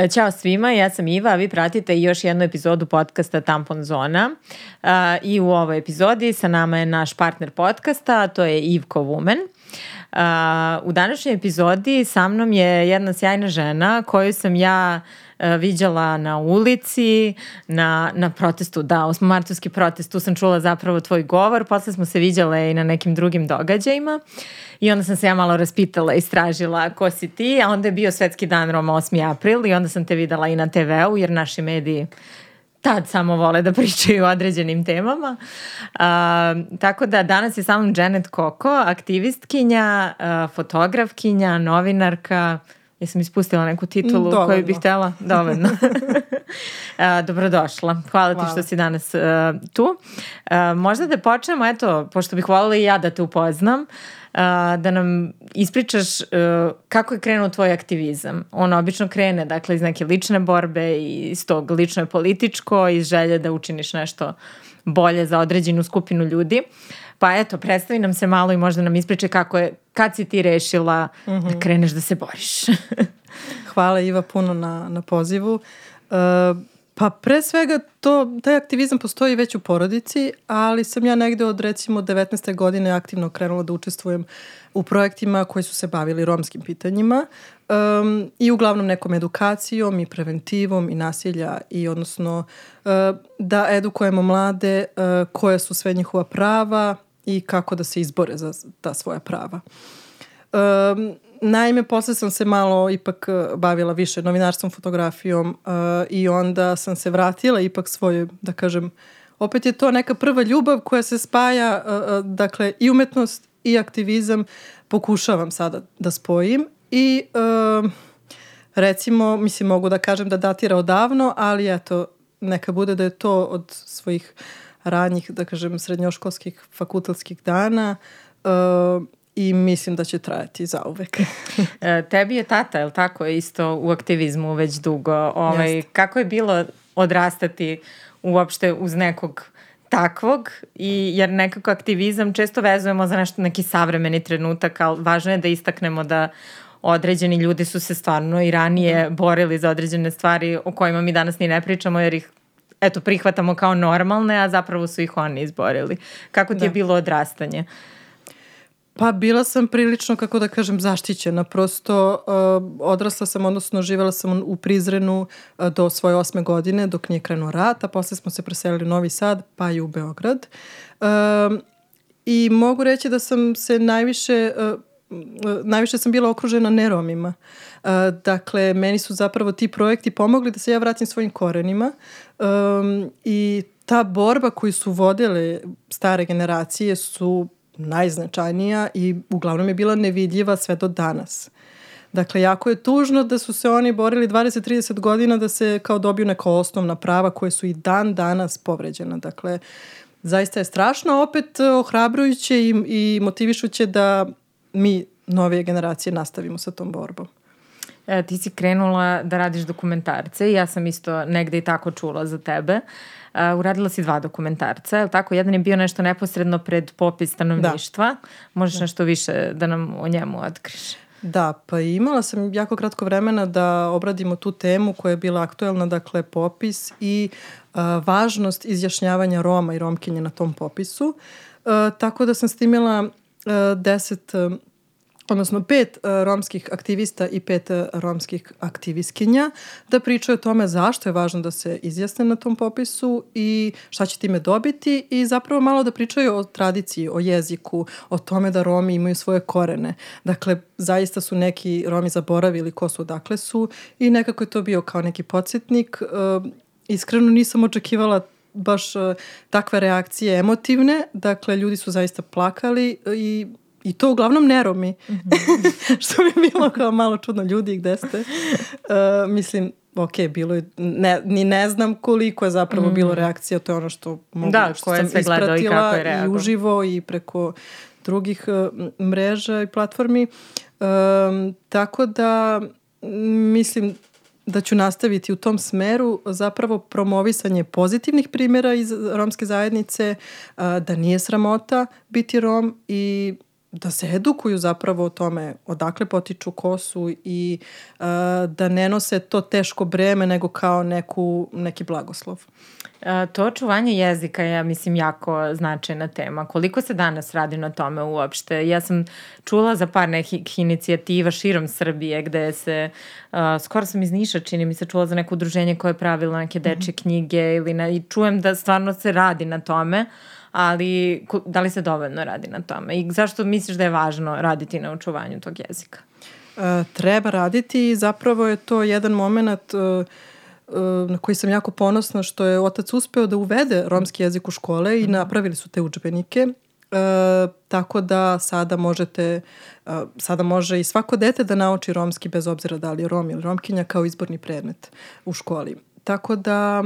E, ćao svima, ja sam Iva, a vi pratite još jednu epizodu podcasta Tampon Zona. Uh, I u ovoj epizodi sa nama je naš partner podcasta, to je Ivko Woman. Uh, u današnjoj epizodi sa mnom je jedna sjajna žena koju sam ja viđala na ulici, na, na protestu, da, osmomartovski protest, tu sam čula zapravo tvoj govor, posle smo se viđale i na nekim drugim događajima. Uh, I onda sam se ja malo raspitala, istražila ko si ti, a onda je bio svetski dan Roma 8. april i onda sam te videla i na TV-u jer naši mediji tad samo vole da pričaju o određenim temama. A, tako da danas je sa mnom Janet Koko, aktivistkinja, a, fotografkinja, novinarka, Jesam ispustila neku titulu Dovoljno. koju bih htjela? Dovoljno. dobrodošla. Hvala, Hvala ti što si danas uh, tu. Uh, možda da počnemo, eto, pošto bih voljela i ja da te upoznam, uh, da nam ispričaš uh, kako je krenuo tvoj aktivizam. On obično krene dakle, iz neke lične borbe i iz tog lično je političko, iz želje da učiniš nešto bolje za određenu skupinu ljudi. Pa eto, predstavi nam se malo i možda nam ispriče kako je, kad si ti rešila mm -hmm. da mhm. kreneš da se boriš. Hvala Iva puno na, na pozivu. Uh, Pa pre svega to, taj aktivizam postoji već u porodici, ali sam ja negde od recimo 19. godine aktivno krenula da učestvujem u projektima koji su se bavili romskim pitanjima um, i uglavnom nekom edukacijom i preventivom i nasilja i odnosno uh, da edukujemo mlade uh, koje su sve njihova prava i kako da se izbore za ta svoja prava. Um, Naime, posle sam se malo ipak eh, bavila više novinarstvom, fotografijom uh, i onda sam se vratila ipak svoje, da kažem, opet je to neka prva ljubav koja se spaja, uh, dakle, i umetnost i aktivizam. Pokušavam sada da spojim i uh, recimo, mislim, mogu da kažem da datira odavno, ali eto, neka bude da je to od svojih ranjih, da kažem, srednjoškolskih fakultetskih dana, uh, i mislim da će trajati za uvek. e, tebi je tata, je li tako, isto u aktivizmu već dugo. Ovaj, kako je bilo odrastati uopšte uz nekog takvog i jer nekako aktivizam često vezujemo za nešto neki savremeni trenutak, ali važno je da istaknemo da određeni ljudi su se stvarno i ranije da. borili za određene stvari o kojima mi danas ni ne pričamo jer ih eto prihvatamo kao normalne, a zapravo su ih oni izborili. Kako ti da. je bilo odrastanje? Uh, Pa bila sam prilično, kako da kažem, zaštićena. Prosto uh, odrasla sam, odnosno živela sam u Prizrenu uh, do svoje osme godine dok nije krenuo rat, a posle smo se preselili u Novi Sad pa i u Beograd. Uh, I mogu reći da sam se najviše... Uh, najviše sam bila okružena neromima. Dakle, meni su zapravo ti projekti pomogli da se ja vratim svojim korenima i ta borba koju su vodile stare generacije su najznačajnija i uglavnom je bila nevidljiva sve do danas. Dakle, jako je tužno da su se oni borili 20-30 godina da se kao dobiju neka osnovna prava koje su i dan danas povređena. Dakle, zaista je strašno, opet ohrabrujuće i, i motivišuće da mi, novije generacije, nastavimo sa tom borbom. E, ti si krenula da radiš dokumentarce i ja sam isto negde i tako čula za tebe. Uh, uradila si dva dokumentarca, je tako? Jedan je bio nešto neposredno pred popis stanovništva. Da. Možeš da. nešto više da nam o njemu otkriš? Da, pa imala sam jako kratko vremena da obradimo tu temu koja je bila aktuelna, dakle popis i uh, važnost izjašnjavanja Roma i Romkinje na tom popisu. Uh, tako da sam snimila uh, deset uh, odnosno pet uh, romskih aktivista i pet uh, romskih aktivistkinja da pričaju o tome zašto je važno da se izjasne na tom popisu i šta će time dobiti i zapravo malo da pričaju o tradiciji, o jeziku, o tome da Romi imaju svoje korene. Dakle, zaista su neki Romi zaboravili ko su, odakle su i nekako je to bio kao neki podsjetnik. Uh, iskreno nisam očekivala baš takve reakcije emotivne, dakle ljudi su zaista plakali i I to uglavnom ne Romi. Mm -hmm. što bi bilo kao malo čudno ljudi gde ste. Uh, mislim, ok, bilo je, ne, ni ne znam koliko je zapravo mm. bilo reakcija, to je ono što mogu, da, što sam sve ispratila i, kako je i uživo i preko drugih uh, mreža i platformi. Um, tako da mislim da ću nastaviti u tom smeru zapravo promovisanje pozitivnih primjera iz romske zajednice, uh, da nije sramota biti rom i da se edukuju zapravo o tome odakle potiču kosu i uh, da ne nose to teško breme nego kao neku, neki blagoslov. A, to očuvanje jezika je, ja mislim, jako značajna tema. Koliko se danas radi na tome uopšte? Ja sam čula za par nekih inicijativa širom Srbije gde se, a, skoro sam iz Niša, čini mi se, čula za neko udruženje koje je pravilo neke dečje knjige ili na, i čujem da stvarno se radi na tome, ali da li se dovoljno radi na tome? I zašto misliš da je važno raditi na očuvanju tog jezika? E, treba raditi i zapravo je to jedan moment uh, na koji sam jako ponosna što je otac uspeo da uvede romski jezik u škole i mhm. napravili su te učbenike. E, tako da sada možete, e, sada može i svako dete da nauči romski bez obzira da li je rom ili romkinja kao izborni predmet u školi. Tako da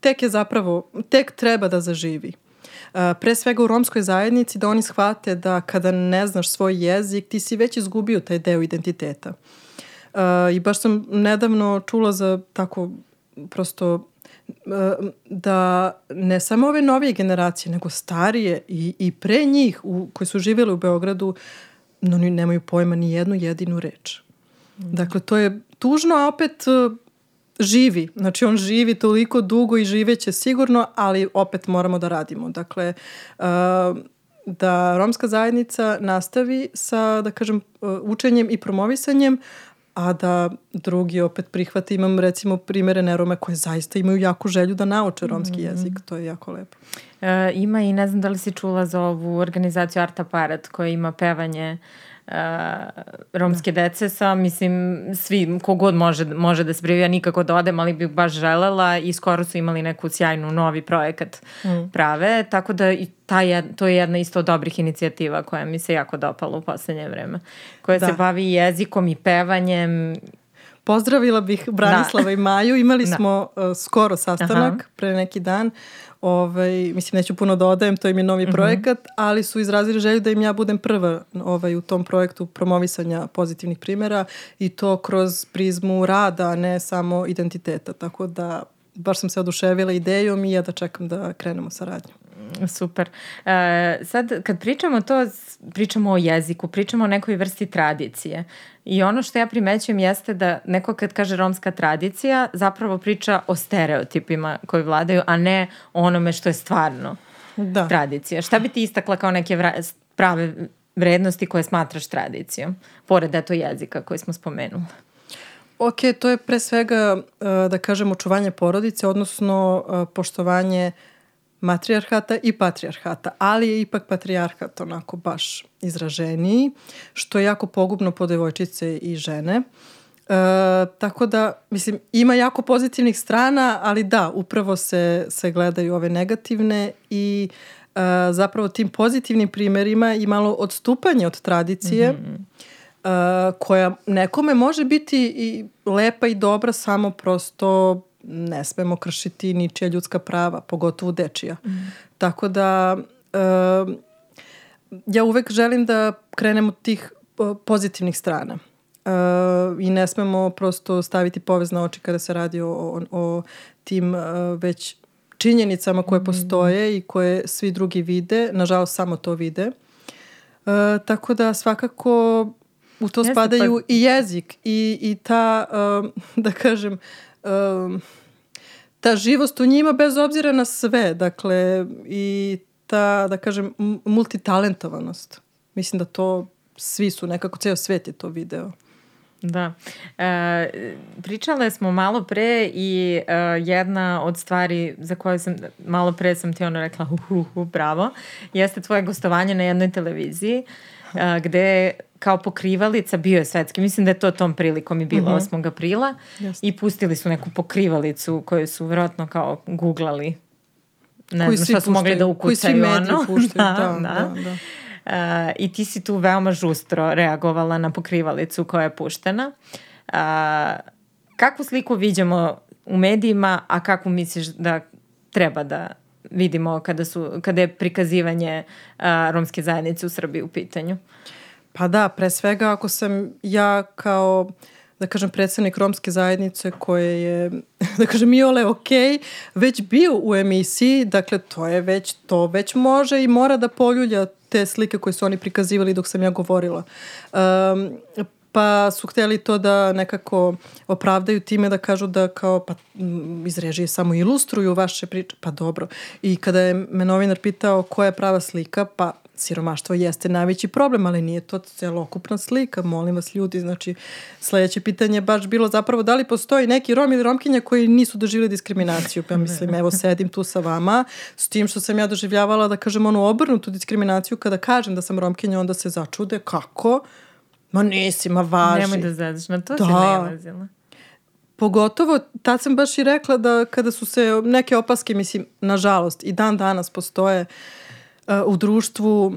tek je zapravo, tek treba da zaživi. E, pre svega u romskoj zajednici da oni shvate da kada ne znaš svoj jezik ti si već izgubio taj deo identiteta. Uh, I baš sam nedavno čula za tako prosto uh, da ne samo ove novije generacije, nego starije i, i pre njih u, koji su živjeli u Beogradu, no oni nemaju pojma ni jednu jedinu reč. Mm. Dakle, to je tužno, a opet živi. Znači, on živi toliko dugo i živeće sigurno, ali opet moramo da radimo. Dakle, uh, da romska zajednica nastavi sa, da kažem, učenjem i promovisanjem, a da drugi opet prihvate. Imam recimo primere nerome koje zaista imaju jako želju da nauče romski mm -hmm. jezik. To je jako lepo. E, ima i ne znam da li si čula za ovu organizaciju Art Aparat koja ima pevanje uh, romske da. dece sa, mislim, svi, kogod može, može da se prijavi, ja nikako da odem, ali bih baš želela i skoro su imali neku sjajnu novi projekat mm. prave, tako da i ta je, to je jedna isto od dobrih inicijativa koja mi se jako dopala u poslednje vreme, koja da. se bavi jezikom i pevanjem Pozdravila bih Branislava da. i Maju. Imali da. smo uh, skoro sastanak Aha. pre neki dan. Ovaj, mislim, neću puno da odajem, to im je novi mhm. -huh. projekat, ali su izrazili želju da im ja budem prva ovaj, u tom projektu promovisanja pozitivnih primera i to kroz prizmu rada, a ne samo identiteta. Tako da baš sam se oduševila idejom i ja da čekam da krenemo sa radnjom. Super. E, sad, kad pričamo to, pričamo o jeziku, pričamo o nekoj vrsti tradicije. I ono što ja primećujem jeste da neko kad kaže romska tradicija zapravo priča o stereotipima koji vladaju, a ne onome što je stvarno da. tradicija. Šta bi ti istakla kao neke vra- prave vrednosti koje smatraš tradicijom, pored eto jezika koji smo spomenuli? Ok, to je pre svega, e, da kažem, očuvanje porodice, odnosno e, poštovanje uh, matrijarhata i patrijarhata, ali je ipak patrijarhat onako baš izraženiji, što je jako pogubno po devojčice i žene. E, tako da, mislim, ima jako pozitivnih strana, ali da, upravo se, se gledaju ove negativne i e, zapravo tim pozitivnim primerima i malo odstupanje od tradicije, mm -hmm. e, koja nekome može biti i lepa i dobra, samo prosto ne smemo kršiti ničija ljudska prava, pogotovo dečija. Mm. Tako da uh, ja uvek želim da krenemo od tih pozitivnih strana. Uh, I ne smemo prosto staviti povez na oči kada se radi o, o, o tim uh, već činjenicama koje mm. postoje i koje svi drugi vide. Nažalost, samo to vide. Uh, tako da svakako u to Jeste, spadaju pa... i jezik i, i ta, uh, da kažem, um, ta živost u njima bez obzira na sve, dakle, i ta, da kažem, multitalentovanost. Mislim da to svi su, nekako ceo svet je to video. Da. E, pričale smo malo pre i e, jedna od stvari za koje sam, malo pre sam ti ono rekla, uh, uh, uh, bravo, jeste tvoje gostovanje na jednoj televiziji e, gde kao pokrivalica bio je svetski. Mislim da je to tom prilikom i bilo uh -huh. 8. aprila. Yes. I pustili su neku pokrivalicu koju su vjerojatno kao googlali. Ne koji znam šta su mogli da ukucaju. Koji svi ono. puštaju. da, da, da. da. Uh, I ti si tu veoma žustro reagovala na pokrivalicu koja je puštena. Uh, kakvu sliku vidimo u medijima, a kako misliš da treba da vidimo kada, su, kada je prikazivanje uh, romske zajednice u Srbiji u pitanju? Uh, Pa da, pre svega ako sam ja kao da kažem, predsednik romske zajednice koje je, da kažem, i ole ok, već bio u emisiji, dakle, to je već, to već može i mora da poljulja te slike koje su oni prikazivali dok sam ja govorila. Um, pa su hteli to da nekako opravdaju time da kažu da kao pa iz režije samo ilustruju vaše priče, pa dobro. I kada je me novinar pitao koja je prava slika, pa siromaštvo jeste najveći problem, ali nije to celokupna slika, molim vas ljudi, znači sledeće pitanje je baš bilo zapravo da li postoji neki rom ili romkinja koji nisu doživjeli diskriminaciju, pa mislim evo sedim tu sa vama, s tim što sam ja doživljavala da kažem onu obrnutu diskriminaciju, kada kažem da sam romkinja onda se začude, kako? Ma nisi, ma važi. Nemoj da zadaš, na to da. si najlazila. Pogotovo, tad sam baš i rekla da kada su se neke opaske, mislim, nažalost, i dan danas postoje uh, u društvu uh,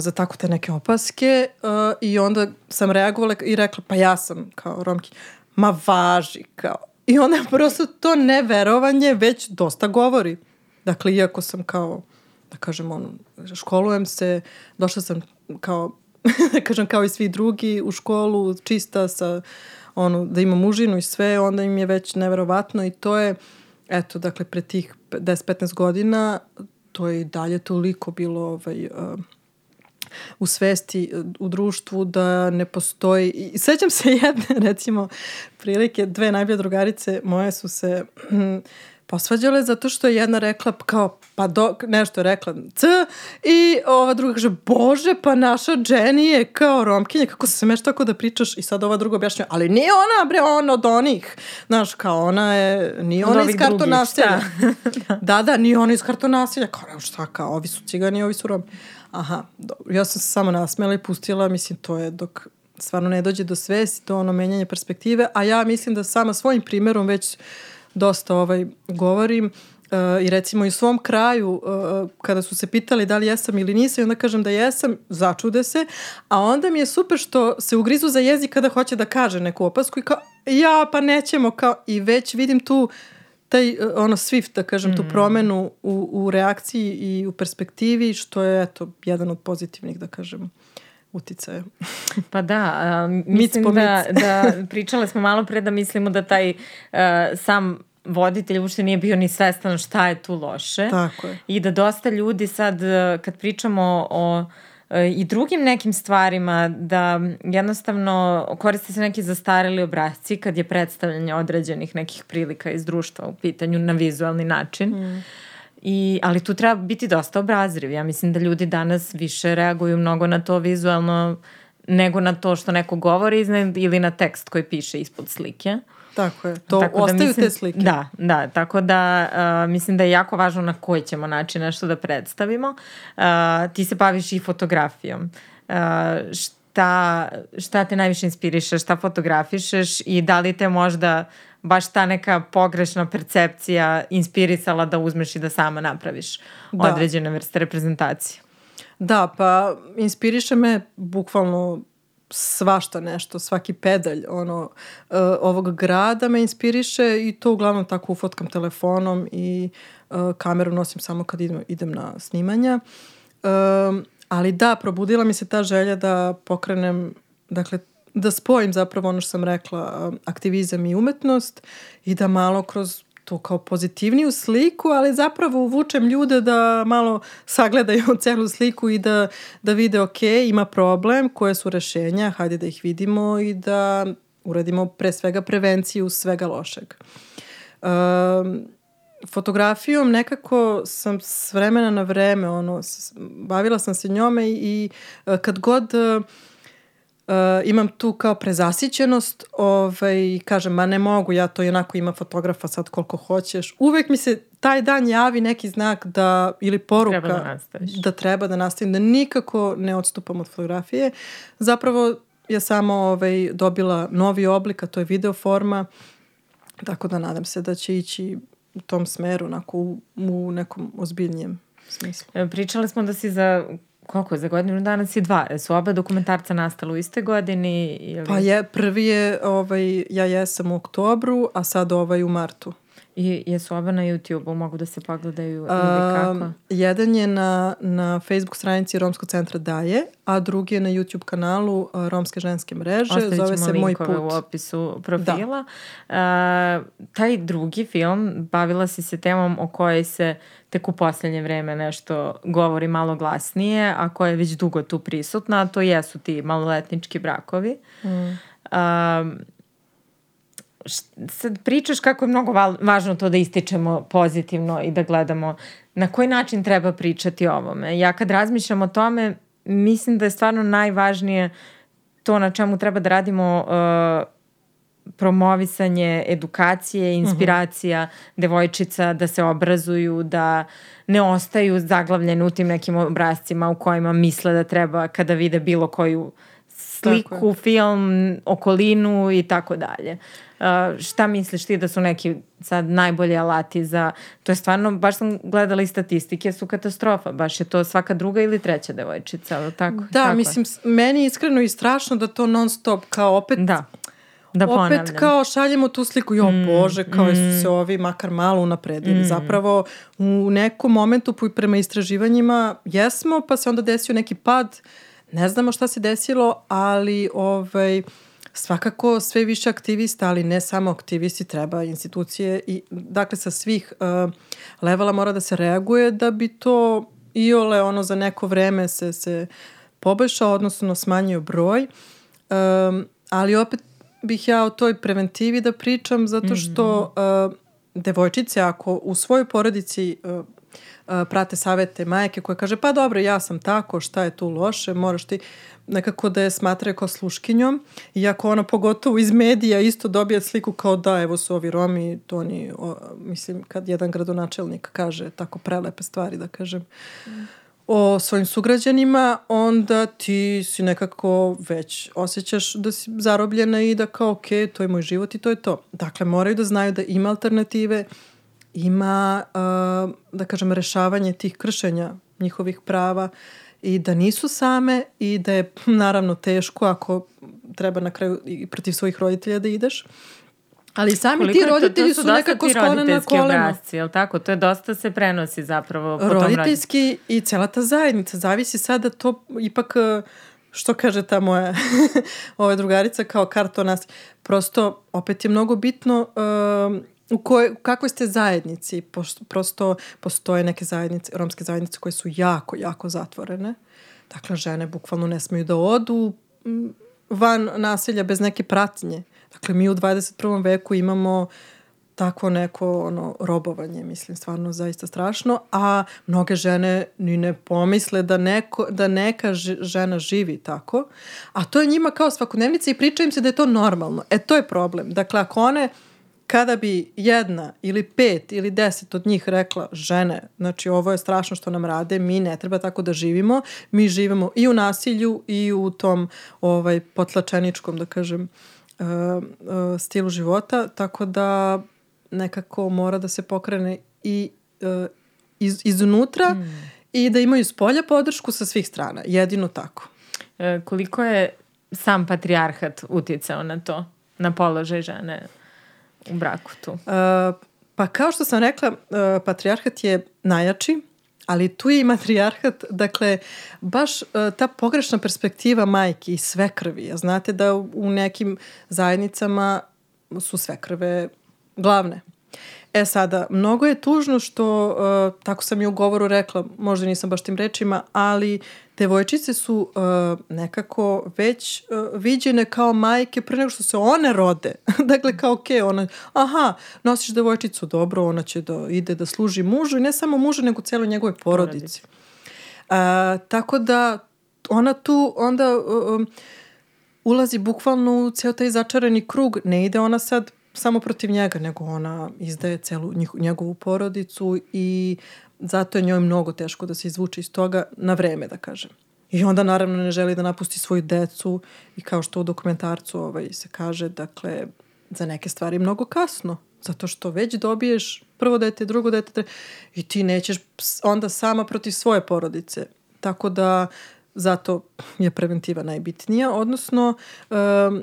za tako te neke opaske uh, i onda sam reagovala i rekla, pa ja sam kao romki, ma važi, kao. I onda prosto to neverovanje već dosta govori. Dakle, iako sam kao, da kažem, on, školujem se, došla sam kao da kažem kao i svi drugi u školu, čista sa ono, da ima mužinu i sve, onda im je već neverovatno i to je, eto, dakle, pre tih 10-15 godina to je i dalje toliko bilo ovaj, uh, u svesti u društvu da ne postoji. I sećam se jedne recimo prilike dve najbolje drugarice moje su se posvađale zato što je jedna rekla kao pa do, nešto je rekla c i ova druga kaže bože pa naša Jenny je kao romkinja kako se smeš tako da pričaš? I sad ova druga objašnja ali nije ona bre ona od onih. Znaš kao ona je nije ona iz kartonasilja da. Da nije ona iz kartonasilja kao šta kao ovi su cigani ovi su rom aha dobro. ja sam se samo nasmela i pustila mislim to je dok stvarno ne dođe do svesti to ono menjanje perspektive a ja mislim da sama svojim primerom već dosta ovaj, govorim uh, i recimo i u svom kraju uh, kada su se pitali da li jesam ili nisam i onda kažem da jesam, začude se, a onda mi je super što se ugrizu za jezik kada hoće da kaže neku opasku i kao ja pa nećemo kao i već vidim tu taj ono swift da kažem mm. tu promenu u, u reakciji i u perspektivi što je eto jedan od pozitivnih da kažem uticaja. Pa da, uh, mislim da, da pričale smo malo pre da mislimo da taj uh, sam voditelj uopšte nije bio ni svestan šta je tu loše. Tako je. I da dosta ljudi sad, uh, kad pričamo o uh, i drugim nekim stvarima da jednostavno koriste se neki zastareli obrazci kad je predstavljanje određenih nekih prilika iz društva u pitanju na vizualni način. Mm I, ali tu treba biti dosta obrazriv. Ja mislim da ljudi danas više reaguju mnogo na to vizualno nego na to što neko govori iznad ili na tekst koji piše ispod slike. Tako je, to tako da ostaju da mislim, te slike. Da, da, tako da uh, mislim da je jako važno na koji ćemo način nešto da predstavimo. Uh, ti se baviš i fotografijom. Uh, šta, šta te najviše inspiriše, šta fotografišeš i da li te možda baš ta neka pogrešna percepcija inspirisala da uzmeš i da sama napraviš da. određene vrste reprezentacije. Da, pa inspiriše me bukvalno svašta nešto, svaki pedalj ono, uh, ovog grada me inspiriše i to uglavnom tako ufotkam telefonom i uh, kameru nosim samo kad idem, idem na snimanja. Ali da, probudila mi se ta želja da pokrenem dakle, da spojim zapravo ono što sam rekla, aktivizam i umetnost i da malo kroz to kao pozitivniju sliku, ali zapravo uvučem ljude da malo sagledaju celu sliku i da, da vide ok, ima problem, koje su rešenja, hajde da ih vidimo i da uradimo pre svega prevenciju svega lošeg. Um, fotografijom nekako sam s vremena na vreme ono, bavila sam se njome i, i kad god uh, Uh, imam tu kao prezasićenost ovaj, kažem, ma ne mogu, ja to i onako ima fotografa sad koliko hoćeš. Uvek mi se taj dan javi neki znak da, ili poruka treba da, da treba da nastavim, da nikako ne odstupam od fotografije. Zapravo ja samo ovaj, dobila novi oblik, a to je video forma, tako da nadam se da će ići u tom smeru, onako, u, u nekom ozbiljnijem smislu. Pričali smo da si za koliko, za godinu dana si dva. Su oba dokumentarca nastala u iste godini? Ili... Pa je, prvi je, ovaj, ja jesam u oktobru, a sad ovaj u martu. I jesu oba na YouTube-u, mogu da se pogledaju ili kako? Um, jedan je na, na Facebook stranici Romskog centra Daje, a drugi je na YouTube kanalu uh, Romske ženske mreže. Ostavit Zove ćemo se Moj put. u opisu profila. Da. taj drugi film, bavila si se temom o kojoj se tek u poslednje vreme nešto govori malo glasnije, a koja je već dugo tu prisutna, a to jesu ti maloletnički brakovi. Mm. Um, sad pričaš kako je mnogo važno to da ističemo pozitivno i da gledamo na koji način treba pričati o ovome. Ja kad razmišljam o tome, mislim da je stvarno najvažnije to na čemu treba da radimo uh, promovisanje edukacije, mhm. inspiracija uh -huh. devojčica da se obrazuju, da ne ostaju zaglavljene u tim nekim obrazcima u kojima misle da treba kada vide bilo koju sliku, film, okolinu i tako dalje. Uh, šta misliš ti da su neki sad najbolji alati za, to je stvarno, baš sam gledala i statistike, su katastrofa, baš je to svaka druga ili treća devojčica, ali tako? Da, tako mislim, meni je iskreno i strašno da to non stop kao opet da. Da ponavljam. Opet kao šaljemo tu sliku, jo mm, bože, kao mm. su se ovi makar malo unapredili. Mm. Zapravo u nekom momentu prema istraživanjima jesmo, pa se onda desio neki pad, ne znamo šta se desilo, ali ovaj, svakako sve više aktivista, ali ne samo aktivisti, treba institucije i dakle sa svih uh, levela mora da se reaguje da bi to iole ono za neko vreme se, se poboljšao, odnosno smanjio broj. Um, ali opet bih ja o toj preventivi da pričam zato što mm -hmm. uh, devojčice ako u svojoj porodici uh, uh, prate savete majke koje kaže pa dobro ja sam tako šta je tu loše moraš ti nekako da je smatraju kao sluškinjom i ako ona pogotovo iz medija isto dobije sliku kao da evo su ovi Romi to oni o, mislim kad jedan gradonačelnik kaže tako prelepe stvari da kažem mm o svojim sugrađanima, onda ti si nekako već osjećaš da si zarobljena i da kao ok, to je moj život i to je to. Dakle, moraju da znaju da ima alternative, ima, uh, da kažem, rešavanje tih kršenja njihovih prava i da nisu same i da je naravno teško ako treba na kraju i protiv svojih roditelja da ideš. Ali sami Koliko ti roditelji to, to su, su nekako sklone na koleno. Obrazci, jel tako? To je dosta se prenosi zapravo. Po Roditeljski tom i cela ta zajednica. Zavisi sada to ipak što kaže ta moja ova drugarica kao kartonas. Prosto opet je mnogo bitno uh, u, koj, kakvoj ste zajednici. Pošto, prosto postoje neke zajednice, romske zajednice koje su jako, jako zatvorene. Dakle, žene bukvalno ne smeju da odu van naselja bez neke pratnje. Dakle, mi u 21. veku imamo tako neko ono, robovanje, mislim, stvarno zaista strašno, a mnoge žene ni ne pomisle da, neko, da neka žena živi tako, a to je njima kao svakodnevnica i priča im se da je to normalno. E, to je problem. Dakle, ako one kada bi jedna ili pet ili deset od njih rekla žene, znači ovo je strašno što nam rade, mi ne treba tako da živimo, mi živimo i u nasilju i u tom ovaj potlačeničkom, da kažem, uh, uh, stilu života, tako da nekako mora da se pokrene i uh, iz, iznutra mm. i da imaju s polja podršku sa svih strana. Jedino tako. E, koliko je sam patrijarhat utjecao na to, na položaj žene u braku tu? Uh, pa kao što sam rekla, uh, patrijarhat je najjači, ali tu je i matrijarhat, dakle, baš uh, ta pogrešna perspektiva majke i sve krvi. Znate da u nekim zajednicama su sve krve glavne. E sada, mnogo je tužno što, uh, tako sam i u govoru rekla, možda nisam baš tim rečima, ali devojčice su uh, nekako već uh, viđene kao majke pre nego što se one rode. dakle, kao ok, ona, aha, nosiš devojčicu, dobro, ona će da ide da služi mužu i ne samo mužu, nego celoj njegove porodici. Uh, tako da ona tu onda uh, ulazi bukvalno u ceo taj začarani krug. Ne ide ona sad samo protiv njega, nego ona izdaje celu njegovu porodicu i zato je njoj mnogo teško da se izvuče iz toga na vreme, da kažem. I onda naravno ne želi da napusti svoju decu i kao što u dokumentarcu ovaj, se kaže, dakle, za neke stvari mnogo kasno. Zato što već dobiješ prvo dete, drugo dete tre... i ti nećeš onda sama protiv svoje porodice. Tako da zato je preventiva najbitnija. Odnosno, um,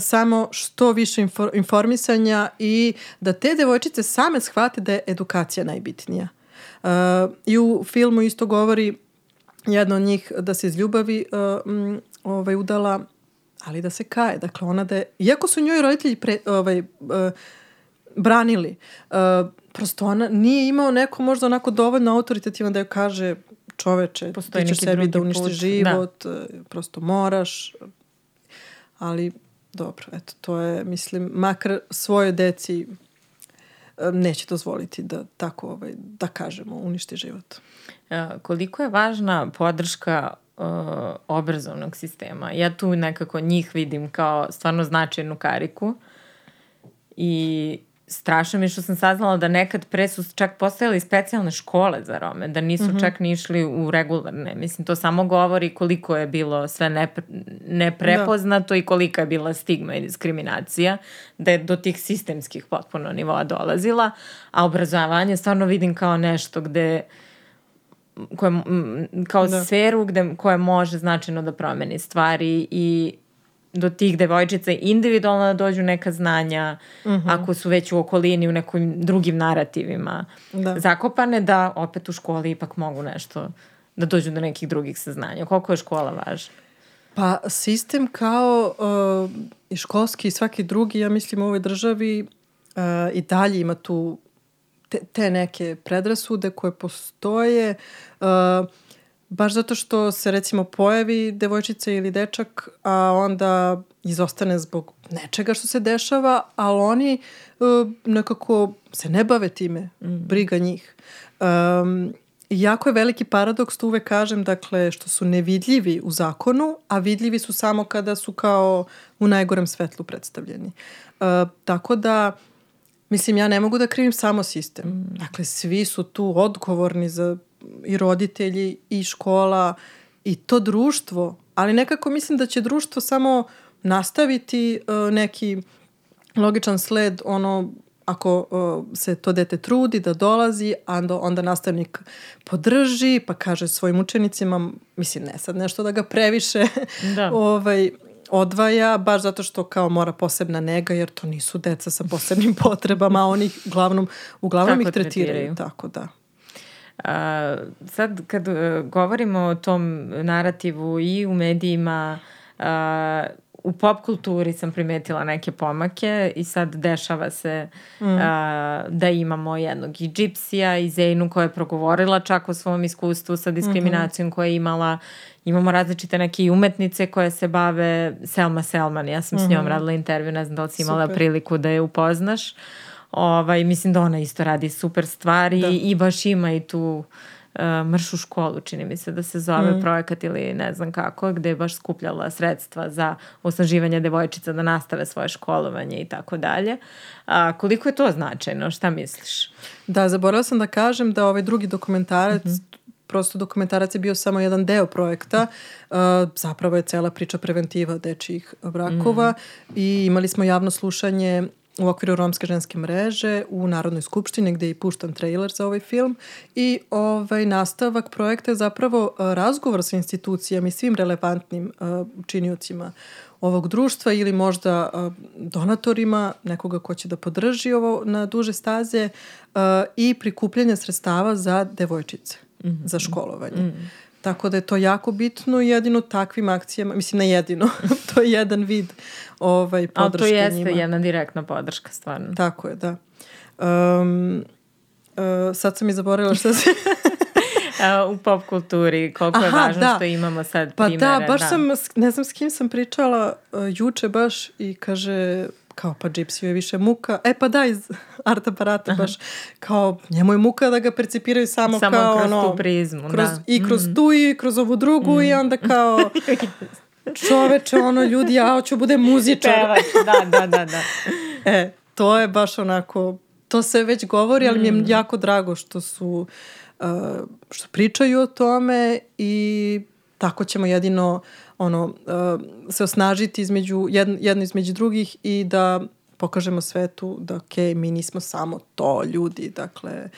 samo što više infor, informisanja i da te devojčice same shvate da je edukacija najbitnija. Uh, I u filmu isto govori jedna od njih da se iz ljubavi uh, m, ovaj, udala, ali da se kaje. Dakle, ona da je, iako su njoj roditelji pre, ovaj, uh, branili, uh, prosto ona nije imao neko možda onako dovoljno autoritativan da joj kaže čoveče, Postoji ti ćeš sebi da uništiš put. život, da. prosto moraš, ali dobro, eto, to je, mislim, makar svoje deci neće dozvoliti da tako, ovaj, da kažemo, uništi život. A, koliko je važna podrška uh, obrazovnog sistema? Ja tu nekako njih vidim kao stvarno značajnu kariku i strašno mi je što sam saznala da nekad pre su čak postojale specijalne škole za Rome, da nisu mm -hmm. čak ni išli u regularne. Mislim, to samo govori koliko je bilo sve nepre, neprepoznato da. i kolika je bila stigma i diskriminacija, da je do tih sistemskih potpuno nivoa dolazila, a obrazovanje stvarno vidim kao nešto gde koje, kao da. sferu gde, koja može značajno da promeni stvari i do tih devojčica individualno da dođu neka znanja, uh mhm. -huh. ako su već u okolini u nekim drugim narativima da. zakopane, da opet u školi ipak mogu nešto, da dođu do nekih drugih saznanja. Koliko je škola važna? Pa sistem kao uh, i školski i svaki drugi, ja mislim u ovoj državi uh, i dalje ima tu te, te neke predrasude koje postoje. Uh, Baš zato što se recimo pojavi devojčica ili dečak, a onda izostane zbog nečega što se dešava, ali oni uh, nekako se ne bave time, mm. briga njih. Um, jako je veliki paradoks, tu uvek kažem, dakle, što su nevidljivi u zakonu, a vidljivi su samo kada su kao u najgorem svetlu predstavljeni. Uh, tako da, mislim, ja ne mogu da krivim samo sistem. Mm. Dakle, svi su tu odgovorni za i roditelji i škola i to društvo, ali nekako mislim da će društvo samo nastaviti uh, neki logičan sled ono ako uh, se to dete trudi da dolazi, a onda, onda nastavnik podrži, pa kaže svojim učenicima, mislim ne sad nešto da ga previše da. ovaj, odvaja, baš zato što kao mora posebna nega, jer to nisu deca sa posebnim potrebama, a oni uglavnom, uglavnom ih tretiraju. tretiraju. Tako da. A, sad kad uh, govorimo o tom narativu i u medijima, a, u pop kulturi sam primetila neke pomake i sad dešava se mm. a, da imamo jednog i Gypsija i Zeynu koja je progovorila čak o svom iskustvu sa diskriminacijom mm -hmm. koja je imala. Imamo različite neke umetnice koje se bave Selma Selman. Ja sam mm -hmm. s njom mhm. radila intervju, ne znam da li si imala Super. priliku da je upoznaš. Uh, Ovaj, mislim da ona isto radi super stvari da. i baš ima i tu uh, mršu školu, čini mi se da se zove mm. projekat ili ne znam kako, gde je baš skupljala sredstva za osnaživanje devojčica da nastave svoje školovanje i tako dalje. A, koliko je to značajno? Šta misliš? Da, zaboravila sam da kažem da ovaj drugi dokumentarac mm -hmm prosto dokumentarac je bio samo jedan deo projekta. Uh, zapravo je cela priča preventiva dečijih brakova mm. i imali smo javno slušanje u okviru Romske ženske mreže u Narodnoj skupštini gde je i puštan trailer za ovaj film i ovaj nastavak projekta je zapravo razgovor sa institucijama i svim relevantnim uh, činiocima ovog društva ili možda uh, donatorima, nekoga ko će da podrži ovo na duže staze uh, i prikupljanje sredstava za devojčice, mm -hmm. za školovanje. Mm -hmm. Tako da je to jako bitno i jedino takvim akcijama, mislim ne jedino, to je jedan vid ovaj, podrške njima. Ali to jeste njima. jedna direktna podrška, stvarno. Tako je, da. Um, uh, sad sam i zaboravila šta se... u pop kulturi, koliko Aha, je važno da. što imamo sad pa primere. Pa da, baš da. sam, ne znam s kim sam pričala uh, juče baš i kaže kao pa Gypsy je više muka. E pa da, iz art aparata baš kao njemu je muka da ga percipiraju samo, samo kao kroz ono, tu prizmu. Kroz, da. I kroz mm. tu i kroz ovu drugu mm. i onda kao čoveče, ono, ljudi, ja hoću bude muzičar. Pevač, da, da, da, da. e, to je baš onako, to se već govori, ali mm. mi je mm. jako drago što su, uh, što pričaju o tome i tako ćemo jedino ono, uh, se osnažiti između, jedno, jedno između drugih i da pokažemo svetu da ok, mi nismo samo to ljudi, dakle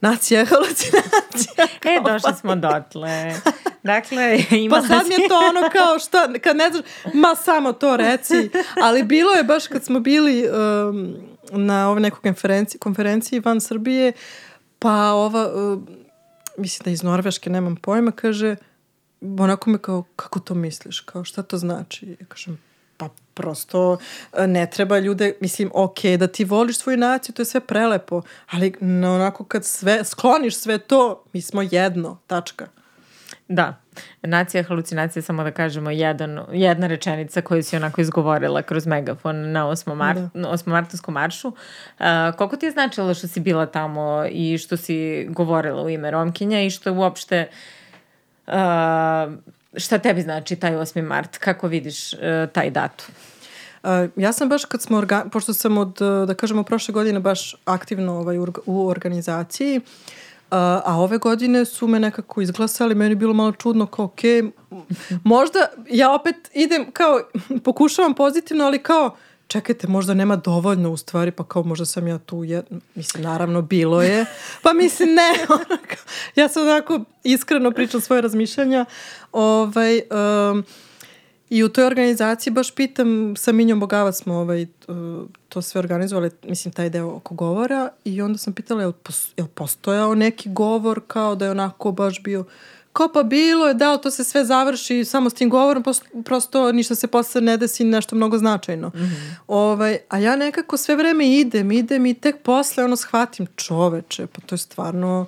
nacija halucinacija. e, došli smo dotle. dakle, ima Pa sad mi je to ono kao šta, kad ne znaš, ma samo to reci. Ali bilo je baš kad smo bili um, na ove nekoj konferenciji, konferenciji van Srbije, pa ova, uh, mislim da iz Norveške, nemam pojma, kaže, onako me kao, kako to misliš, kao šta to znači? Ja kažem, pa prosto e, ne treba ljude, mislim, ok, da ti voliš svoju naciju, to je sve prelepo, ali na onako kad sve, skloniš sve to, mi smo jedno, tačka. Da, nacija halucinacija, samo da kažemo, jedan, jedna rečenica koju si onako izgovorila kroz megafon na 8. Mar, da. 8. martovskom maršu. Uh, koliko ti je značilo što si bila tamo i što si govorila u ime Romkinja i što uopšte uh, šta tebi znači taj 8. mart? Kako vidiš uh, taj datum? Uh, ja sam baš kad smo, orga, pošto sam od, da kažemo, prošle godine baš aktivno ovaj, u organizaciji, uh, a ove godine su me nekako izglasali, meni je bilo malo čudno kao, ok, možda ja opet idem kao, pokušavam pozitivno, ali kao, čekajte, možda nema dovoljno u stvari, pa kao možda sam ja tu, je, mislim, naravno bilo je, pa mislim ne, ja sam onako iskreno pričam svoje razmišljanja, ovaj, um, I u toj organizaciji baš pitam, sa Minjom Bogava smo ovaj, to sve organizovali, mislim, taj deo oko govora i onda sam pitala, je li, postojao neki govor kao da je onako baš bio kao pa bilo je, da, to se sve završi samo s tim govorom, prosto ništa se posle ne desi nešto mnogo značajno. Mm -hmm. ovaj, a ja nekako sve vreme idem, idem i tek posle ono shvatim čoveče, pa to je stvarno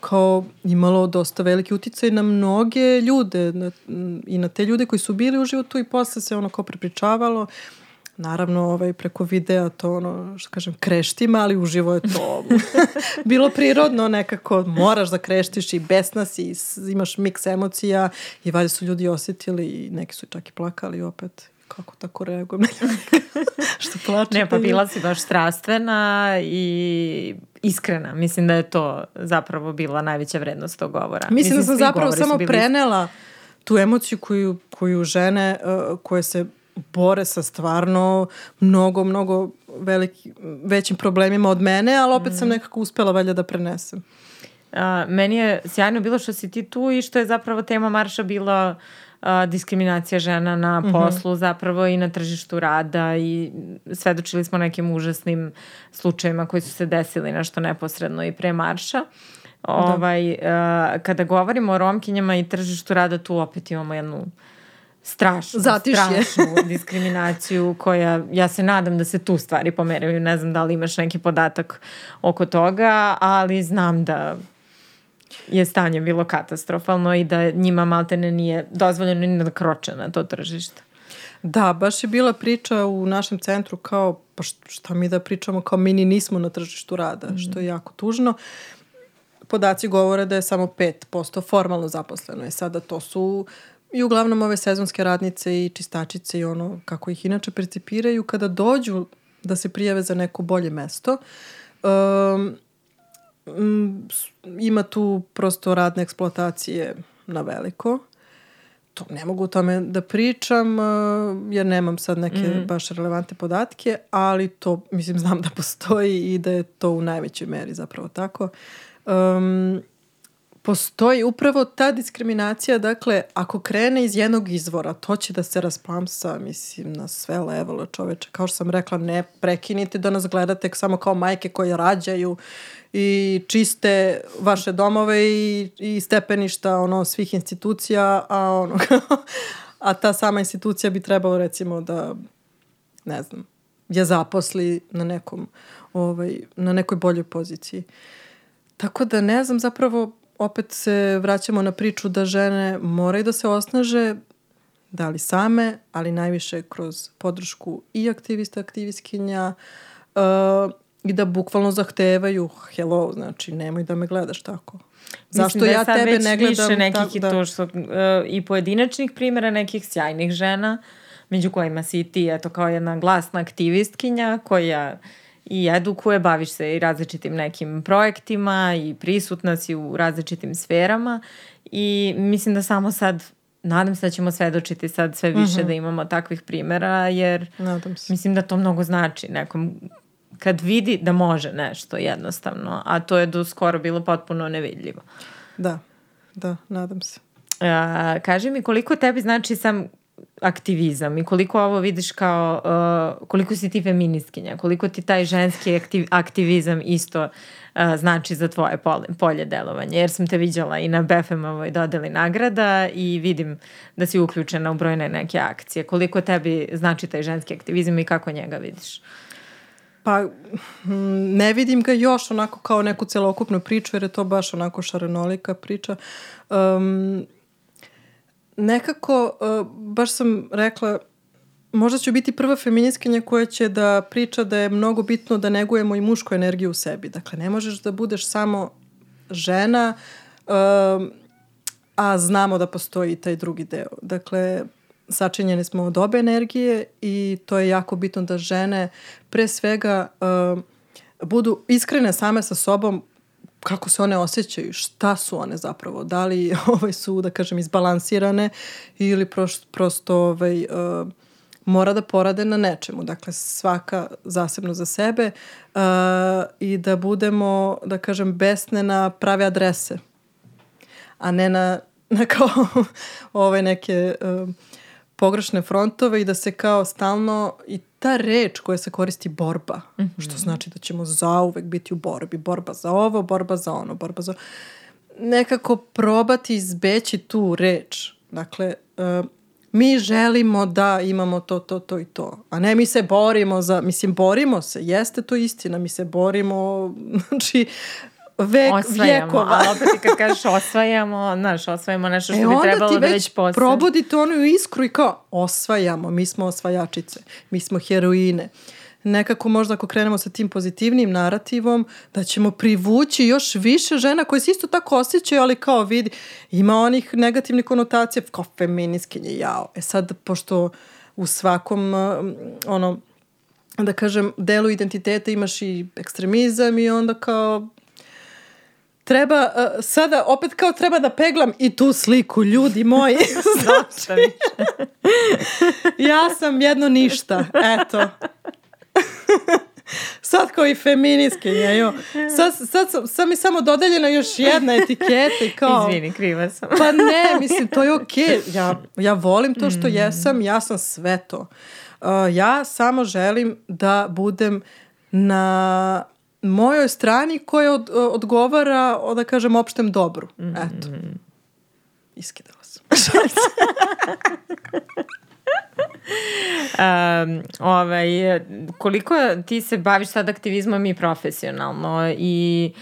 kao imalo dosta veliki uticaj na mnoge ljude na, i na te ljude koji su bili u životu i posle se ono kao prepričavalo. Naravno, ovaj, preko videa to ono, što kažem, kreštima, ali uživo je to bilo prirodno nekako. Moraš da kreštiš i besna si, i imaš miks emocija i valjda su ljudi osetili i neki su čak i plakali opet kako tako reagujem što plače. Ne, pa bila si baš strastvena i iskrena. Mislim da je to zapravo bila najveća vrednost tog govora. Mislim, Mislim da sam zapravo samo bili... prenela tu emociju koju, koju žene uh, koje se bore sa stvarno mnogo, mnogo veliki, većim problemima od mene, ali opet mm. sam nekako uspela valjda da prenesem. A, meni je sjajno bilo što si ti tu i što je zapravo tema marša bila uh, a, diskriminacija žena na mhm. poslu mm -hmm. zapravo i na tržištu rada i svedočili smo nekim užasnim slučajima koji su se desili nešto neposredno i pre marša. Da. Ovaj, a, kada govorimo o romkinjama i tržištu rada, tu opet imamo jednu strašnu, Zatišje. strašnu diskriminaciju koja, ja se nadam da se tu stvari pomeraju, ne znam da li imaš neki podatak oko toga, ali znam da je stanje bilo katastrofalno i da njima maltene nije dozvoljeno ni da kroče na to tržište. Da, baš je bila priča u našem centru kao, pa šta mi da pričamo, kao mi ni nismo na tržištu rada, mm. što je jako tužno. Podaci govore da je samo 5% formalno zaposleno. I sada to su i uglavnom ove sezonske radnice i čistačice i ono kako ih inače percipiraju kada dođu da se prijave za neko bolje mesto. Um, ima tu prosto radne eksploatacije na veliko. To ne mogu o tome da pričam uh, jer nemam sad neke mm. baš relevante podatke, ali to mislim znam da postoji i da je to u najvećoj meri zapravo tako. Um, postoji upravo ta diskriminacija, dakle, ako krene iz jednog izvora, to će da se rasplamsa, mislim, na sve levelo čoveče. Kao što sam rekla, ne prekinite da nas gledate samo kao majke koje rađaju i čiste vaše domove i, i stepeništa ono, svih institucija, a, ono, a ta sama institucija bi trebalo recimo da, ne znam, je zaposli na nekom, ovaj, na nekoj boljoj poziciji. Tako da ne znam zapravo opet se vraćamo na priču da žene moraju da se osnaže, da li same, ali najviše kroz podršku i aktivista, aktivistkinja uh, i da bukvalno zahtevaju hello, znači nemoj da me gledaš tako. Zašto da ja tebe ne gledam više nekih tako, da... to što, uh, i pojedinačnih primjera nekih sjajnih žena, među kojima si i ti, eto kao jedna glasna aktivistkinja koja i edukuje, baviš se i različitim nekim projektima i prisutna si u različitim sferama i mislim da samo sad nadam se da ćemo svedočiti sad sve više mm -hmm. da imamo takvih primera jer mislim da to mnogo znači nekom kad vidi da može nešto jednostavno, a to je do skoro bilo potpuno nevidljivo. Da, da, nadam se. A, kaži mi koliko tebi znači sam aktivizam i koliko ovo vidiš kao, uh, koliko si ti feministkinja, koliko ti taj ženski aktiv, aktivizam isto uh, znači za tvoje polje, polje delovanja, jer sam te viđala i na BFM-ovoj dodeli nagrada i vidim da si uključena u brojne neke akcije. Koliko tebi znači taj ženski aktivizam i kako njega vidiš? Pa ne vidim ga još onako kao neku celokupnu priču jer je to baš onako šarenolika priča. Um, nekako, uh, baš sam rekla, možda ću biti prva feministkinja koja će da priča da je mnogo bitno da negujemo i mušku energiju u sebi. Dakle, ne možeš da budeš samo žena, uh, a znamo da postoji taj drugi deo. Dakle, sačinjeni smo od obe energije i to je jako bitno da žene pre svega uh, budu iskrene same sa sobom kako se one osjećaju, šta su one zapravo, da li ovaj, su, da kažem, izbalansirane ili prosto, prosto ovaj, uh, mora da porade na nečemu. Dakle, svaka zasebno za sebe uh, i da budemo, da kažem, besne na prave adrese, a ne na, na kao ove neke uh, pogrešne frontove i da se kao stalno i ta reč koja se koristi borba, mm -hmm. što znači da ćemo zauvek biti u borbi. Borba za ovo, borba za ono, borba za... Nekako probati izbeći tu reč. Dakle, uh, mi želimo da imamo to, to, to i to. A ne mi se borimo za, mislim, borimo se, jeste to istina, mi se borimo, znači, vek, osvajamo, vjekova. ali opet kad kažeš osvajamo, znaš, osvajamo nešto što e, bi trebalo da već postoje. probudite onu iskru i kao osvajamo, mi smo osvajačice, mi smo heroine. Nekako možda ako krenemo sa tim pozitivnim narativom, da ćemo privući još više žena koje se isto tako osjećaju, ali kao vidi, ima onih negativnih konotacija, kao feminiskinje, jao. E sad, pošto u svakom, ono, da kažem, delu identiteta imaš i ekstremizam i onda kao treba, uh, sada opet kao treba da peglam i tu sliku, ljudi moji. znači. ja sam jedno ništa, eto. sad kao i feministkinja, jo. Sad, sad, sad mi samo dodeljena još jedna etiketa kao... Izvini, kriva sam. pa ne, mislim, to je okej. Okay. Ja, ja volim to što mm. jesam, ja sam sve to. Uh, ja samo želim da budem na mojoj strani koja od, odgovara, da kažem, opštem dobru. Mm -hmm. Eto. Iskidala sam. um, ovaj, koliko ti se baviš sad aktivizmom i profesionalno i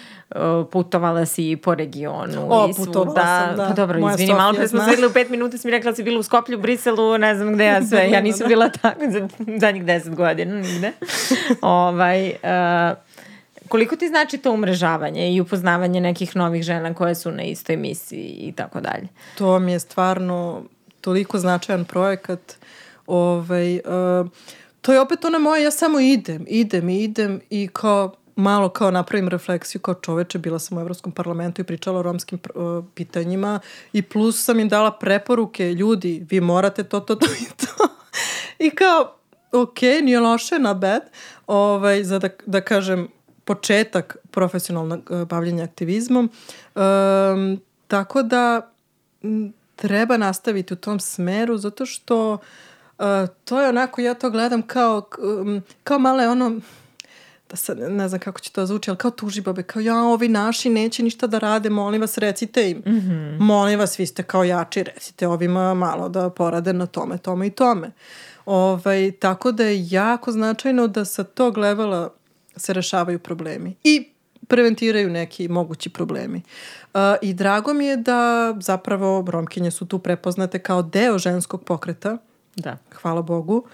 putovala si po regionu o, i svuda. Sam, da. Pa dobro, Moja izvini, malo pre smo se u pet minuta, si mi rekla da si bila u Skoplju, Briselu, ne znam gde ja sve. Ja nisam bila tako za zadnjih deset godina, nigde. ovaj, uh, Koliko ti znači to umrežavanje i upoznavanje nekih novih žena koje su na istoj misiji i tako dalje? To mi je stvarno toliko značajan projekat. Ovaj, uh, to je opet ona moja, ja samo idem, idem i idem i kao malo kao napravim refleksiju kao čoveče, bila sam u Evropskom parlamentu i pričala o romskim uh, pitanjima i plus sam im dala preporuke, ljudi, vi morate to, to, to i to. I kao, ok, nije loše, na bed, ovaj, za da, da kažem, početak profesionalnog uh, bavljenja aktivizmom. Um, tako da treba nastaviti u tom smeru zato što uh, to je onako, ja to gledam kao, kao male ono, da sad ne znam kako će to zvuči, ali kao tuži babe, kao ja, ovi naši neće ništa da rade, molim vas, recite im. Mm -hmm. Molim vas, vi ste kao jači, recite ovima malo da porade na tome, tome i tome. Ovaj, tako da je jako značajno da sa tog levela se rešavaju problemi i preventiraju neki mogući problemi. Uh, I drago mi je da zapravo romkinje su tu prepoznate kao deo ženskog pokreta. Da. Hvala Bogu.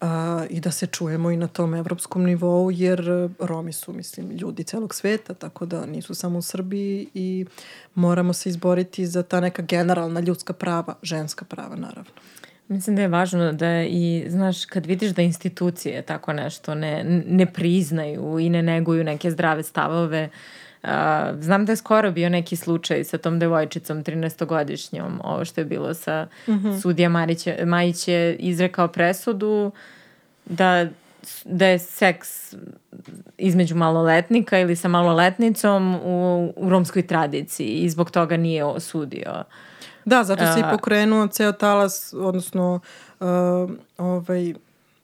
Uh, I da se čujemo i na tom evropskom nivou, jer Romi su, mislim, ljudi celog sveta, tako da nisu samo u Srbiji i moramo se izboriti za ta neka generalna ljudska prava, ženska prava, naravno. Mislim da je važno da i, znaš, kad vidiš da institucije tako nešto ne, ne priznaju i ne neguju neke zdrave stavove, Uh, znam da je skoro bio neki slučaj sa tom devojčicom 13-godišnjom, ovo što je bilo sa mm -hmm. sudija Marić, Majić je izrekao presudu da da je seks između maloletnika ili sa maloletnicom u, u romskoj tradiciji i zbog toga nije osudio Da, zato se i pokrenuo ceo talas, odnosno uh, ovaj,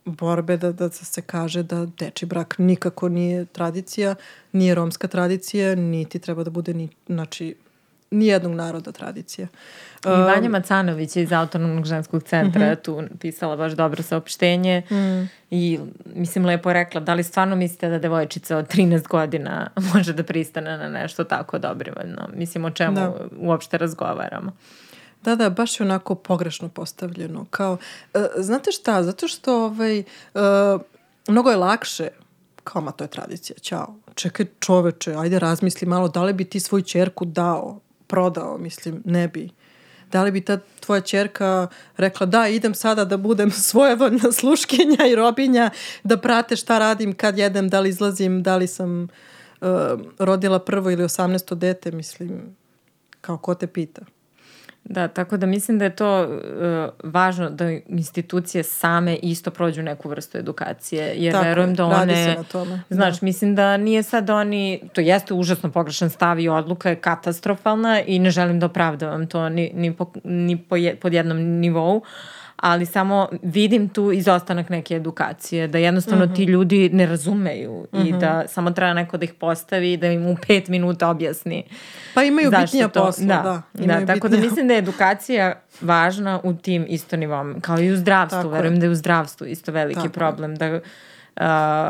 borbe da, da se kaže da deči brak nikako nije tradicija, nije romska tradicija, niti treba da bude ni, znači, nijednog naroda tradicija. I Vanja um, Macanović je iz Autonomnog ženskog centra mhm. -huh. tu pisala baš dobro saopštenje mm. i mislim lepo rekla da li stvarno mislite da devojčica od 13 godina može da pristane na nešto tako dobrovoljno? Mislim o čemu da. uopšte razgovaramo. Da, da, baš je onako pogrešno postavljeno. Kao, uh, znate šta, zato što ovaj, uh, mnogo je lakše kao, ma to je tradicija, ćao. Čekaj čoveče, ajde razmisli malo, da li bi ti svoju čerku dao, prodao, mislim, ne bi. Da li bi ta tvoja čerka rekla da idem sada da budem svojevoljna sluškinja i robinja, da prate šta radim, kad jedem, da li izlazim, da li sam uh, rodila prvo ili osamnesto dete, mislim, kao ko te pita. Da, tako da mislim da je to uh, važno da institucije same isto prođu neku vrstu edukacije, jer tako, verujem da one... Radi se na tome. Znaš, da. mislim da nije sad oni... To jeste užasno pogrešan stav i odluka je katastrofalna i ne želim da opravdavam to ni, ni, po, ni po je, pod jednom nivou, uh, ali samo vidim tu izostanak neke edukacije, da jednostavno mm -hmm. ti ljudi ne razumeju mm -hmm. i mhm. da samo treba neko da ih postavi i da im u pet minuta objasni. Pa imaju bitnija to, posla, da. da, da tako da mislim da je edukacija važna u tim isto nivom, kao i u zdravstvu, tako verujem je. da je u zdravstvu isto veliki tako problem, da Uh,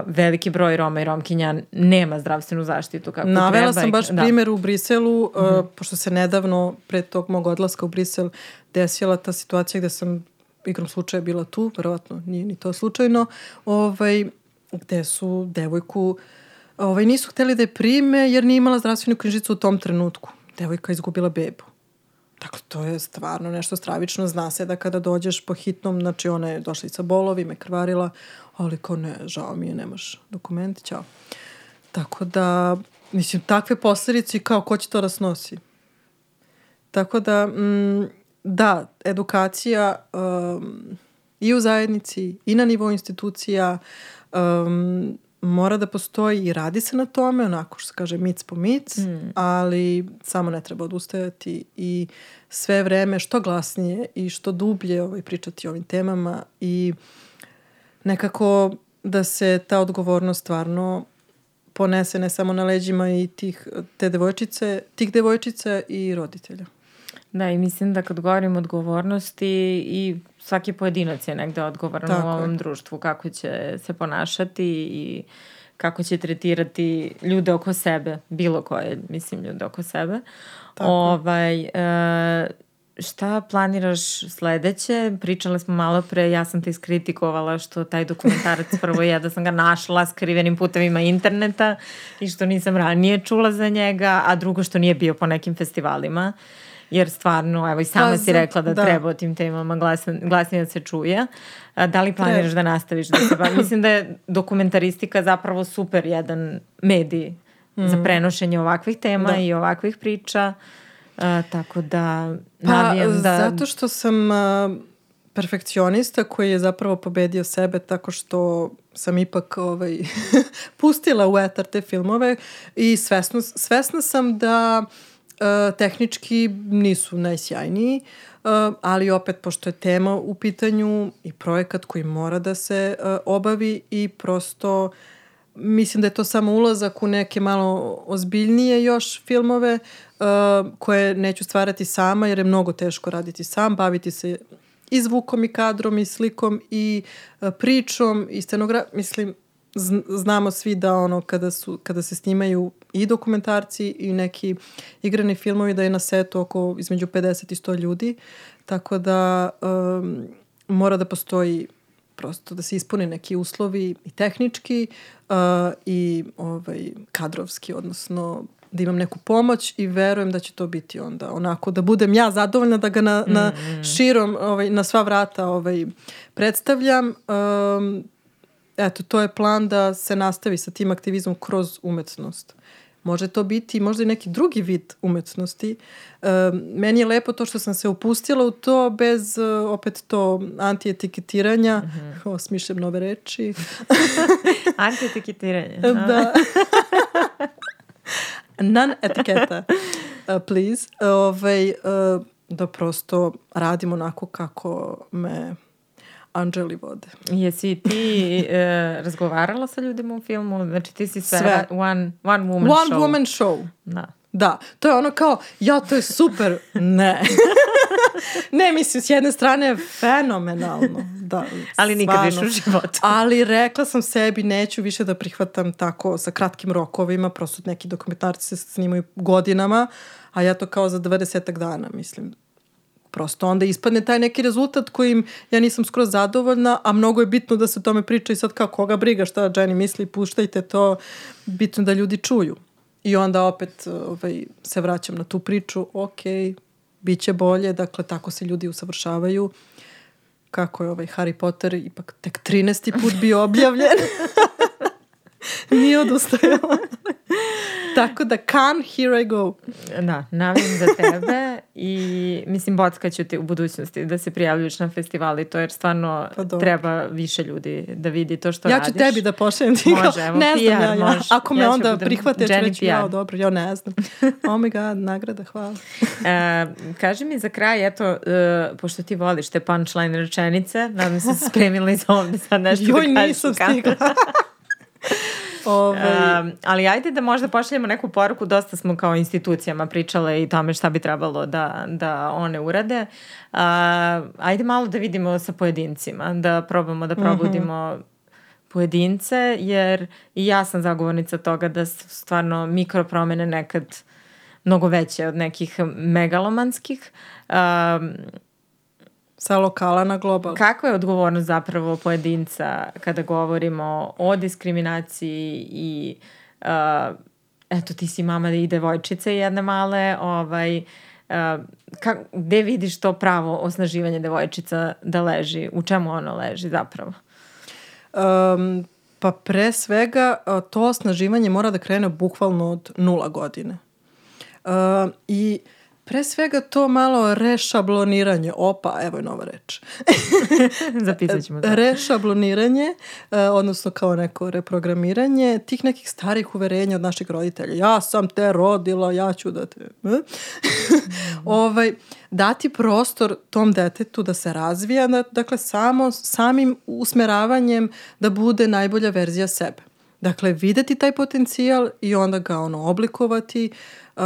veliki broj Roma i Romkinja nema zdravstvenu zaštitu kako Navela treba. sam baš da. primjer u Briselu, uh, mm -hmm. pošto se nedavno, pre tog mog odlaska u Brisel, desila ta situacija gde sam igrom slučaja bila tu, verovatno nije ni to slučajno, ovaj, gde su devojku ovaj, nisu hteli da je prime jer nije imala zdravstvenu knjižicu u tom trenutku. Devojka izgubila bebu. Dakle, to je stvarno nešto stravično. Zna se da kada dođeš po hitnom, znači ona je došla i sa bolovima, krvarila, ali kao ne, žao mi je, nemaš dokumenti, ćao. Tako da, mislim, takve posledice i kao ko će to da snosi. Tako da, mm, da, edukacija um, i u zajednici i na nivou institucija um, mora da postoji i radi se na tome, onako što se kaže mic po mic, mm. ali samo ne treba odustajati i sve vreme što glasnije i što dublje ovaj, pričati o ovim temama i nekako da se ta odgovornost stvarno ponese ne samo na leđima i tih, te devojčice, tih devojčica i roditelja. Da, i mislim da kad govorim odgovornosti i svaki pojedinac je negde odgovoran Tako u ovom je. društvu, kako će se ponašati i kako će tretirati ljude oko sebe, bilo koje, mislim, ljude oko sebe. Tako. Ovaj, e, šta planiraš sledeće? Pričale smo malo pre, ja sam te iskritikovala što taj dokumentarac prvo je da sam ga našla skrivenim putevima interneta i što nisam ranije čula za njega, a drugo što nije bio po nekim festivalima. Uh, jer stvarno, evo i sama pa, si rekla da, da treba o tim temama glasnije glasnije da se čuje. Da li planiraš da nastaviš da se ba... Mislim da je dokumentaristika zapravo super jedan medij mm. za prenošenje ovakvih tema da. i ovakvih priča. Uh, tako da pa, navijam da... Zato što sam uh, perfekcionista koji je zapravo pobedio sebe tako što sam ipak ovaj, pustila u etar te filmove i svesno, svesna sam da uh, E, tehnički nisu najsjajniji, e, ali opet pošto je tema u pitanju i projekat koji mora da se e, obavi i prosto mislim da je to samo ulazak u neke malo ozbiljnije još filmove koje neću stvarati sama jer je mnogo teško raditi sam, baviti se i zvukom i kadrom i slikom i pričom i scenografijom. Mislim, znamo svi da ono kada, su, kada se snimaju i dokumentarci i neki igrani filmovi da je na setu oko između 50 i 100 ljudi tako da um, mora da postoji prosto da se ispune neki uslovi i tehnički uh, i ovaj, kadrovski, odnosno da imam neku pomoć i verujem da će to biti onda onako da budem ja zadovoljna da ga na, mm, na mm. širom ovaj, na sva vrata ovaj, predstavljam um, eto, to je plan da se nastavi sa tim aktivizmom kroz umetnost. Može to biti možda i neki drugi vid umetnosti. E, meni je lepo to što sam se upustila u to bez e, opet to antietiketiranja. Mm -hmm. O, smišljam nove reči. antietiketiranje. da. Non etiketa, uh, please. Ovaj, uh, da prosto radim onako kako me anđeli vode. Jesi ti e, razgovarala sa ljudima u filmu? Znači ti si sve, Sve. one, one woman One show. woman show. Da. Da, to je ono kao, ja, to je super. Ne. ne, mislim, s jedne strane je fenomenalno. Da, Ali nikad više u životu. Ali rekla sam sebi, neću više da prihvatam tako sa kratkim rokovima, prosto neki dokumentarci se snimaju godinama, a ja to kao za 20 dana, mislim. Prosto onda ispadne taj neki rezultat kojim ja nisam skroz zadovoljna, a mnogo je bitno da se o tome priča i sad kao koga briga šta Jenny misli, puštajte to, bitno da ljudi čuju. I onda opet ovaj, se vraćam na tu priču, ok, bit će bolje, dakle tako se ljudi usavršavaju. Kako je ovaj Harry Potter ipak tek 13. put bio objavljen. Nije odustajala. Tako da, can, here I go. Da, navijam za tebe i mislim bockaću ti u budućnosti da se prijavljuš na festivali, to jer stvarno Pa dobro. treba više ljudi da vidi to što ja radiš. ću tebi da pošaljem ti Može, evo, ne znam PR ja, ja. može. Ako me Ja onda budem prihvate, ja ću Jenny reći, ja, dobro, ja ne znam. Oh my god, nagrada, hvala. E, kaži mi za kraj, eto, e, pošto ti voliš te punchline rečenice, nadam se da spremila iz ovde sad nešto Joj, da kažeš. nisam u kameru. stigla. Ovaj, Um, ali ajde da možda pošaljemo neku poruku, dosta smo kao institucijama pričale i tome šta bi trebalo da, da one urade. Uh, ajde malo da vidimo sa pojedincima, da probamo da probudimo pojedince, jer i ja sam zagovornica toga da su stvarno mikropromene nekad mnogo veće od nekih megalomanskih. Um, sa lokala na global. Kakva je odgovornost zapravo pojedinca kada govorimo o diskriminaciji i uh, eto ti si mama i devojčice jedne male, ovaj, uh, ka, gde vidiš to pravo osnaživanje devojčica da leži? U čemu ono leži zapravo? Um, pa pre svega a, to osnaživanje mora da krene bukvalno od nula godine. Uh, I pre svega to malo rešabloniranje. Opa, evo je nova reč. Zapisat ćemo to. Rešabloniranje, uh, odnosno kao neko reprogramiranje tih nekih starih uverenja od naših roditelja. Ja sam te rodila, ja ću da te... eh? ovaj, dati prostor tom detetu da se razvija, da- dakle samo samim usmeravanjem da bude najbolja verzija sebe. Dakle, videti taj potencijal i onda ga ono oblikovati. Uh,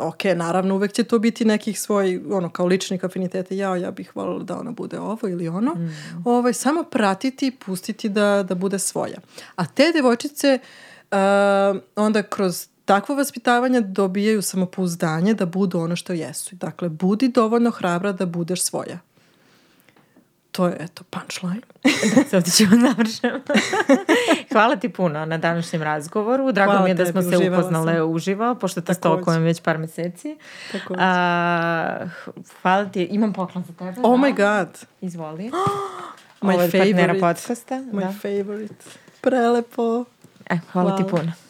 ok, naravno uvek će to biti nekih svoj, ono, kao ličnih afiniteta. Ja, ja bih voljela da ona bude ovo ili ono. Ovaj, samo pratiti i pustiti da, da bude svoja. A te devojčice uh, onda kroz takvo vaspitavanje dobijaju samopouzdanje da budu ono što jesu. Dakle, budi dovoljno hrabra da budeš svoja. To je, eto, punchline. Da, ovdje ćemo završiti. Hvala ti puno na današnjem razgovoru. Drago Hvala mi je da tebi, smo se uživala upoznale sam. uživo, pošto te stalkujem već par meseci. A, hvala ti. Imam poklon za tebe. Oh da. my god. Izvoli. My Ovo je od partnera favorite. podcasta. My da. favorite. Prelepo. E, hvala ti Hvala. puno.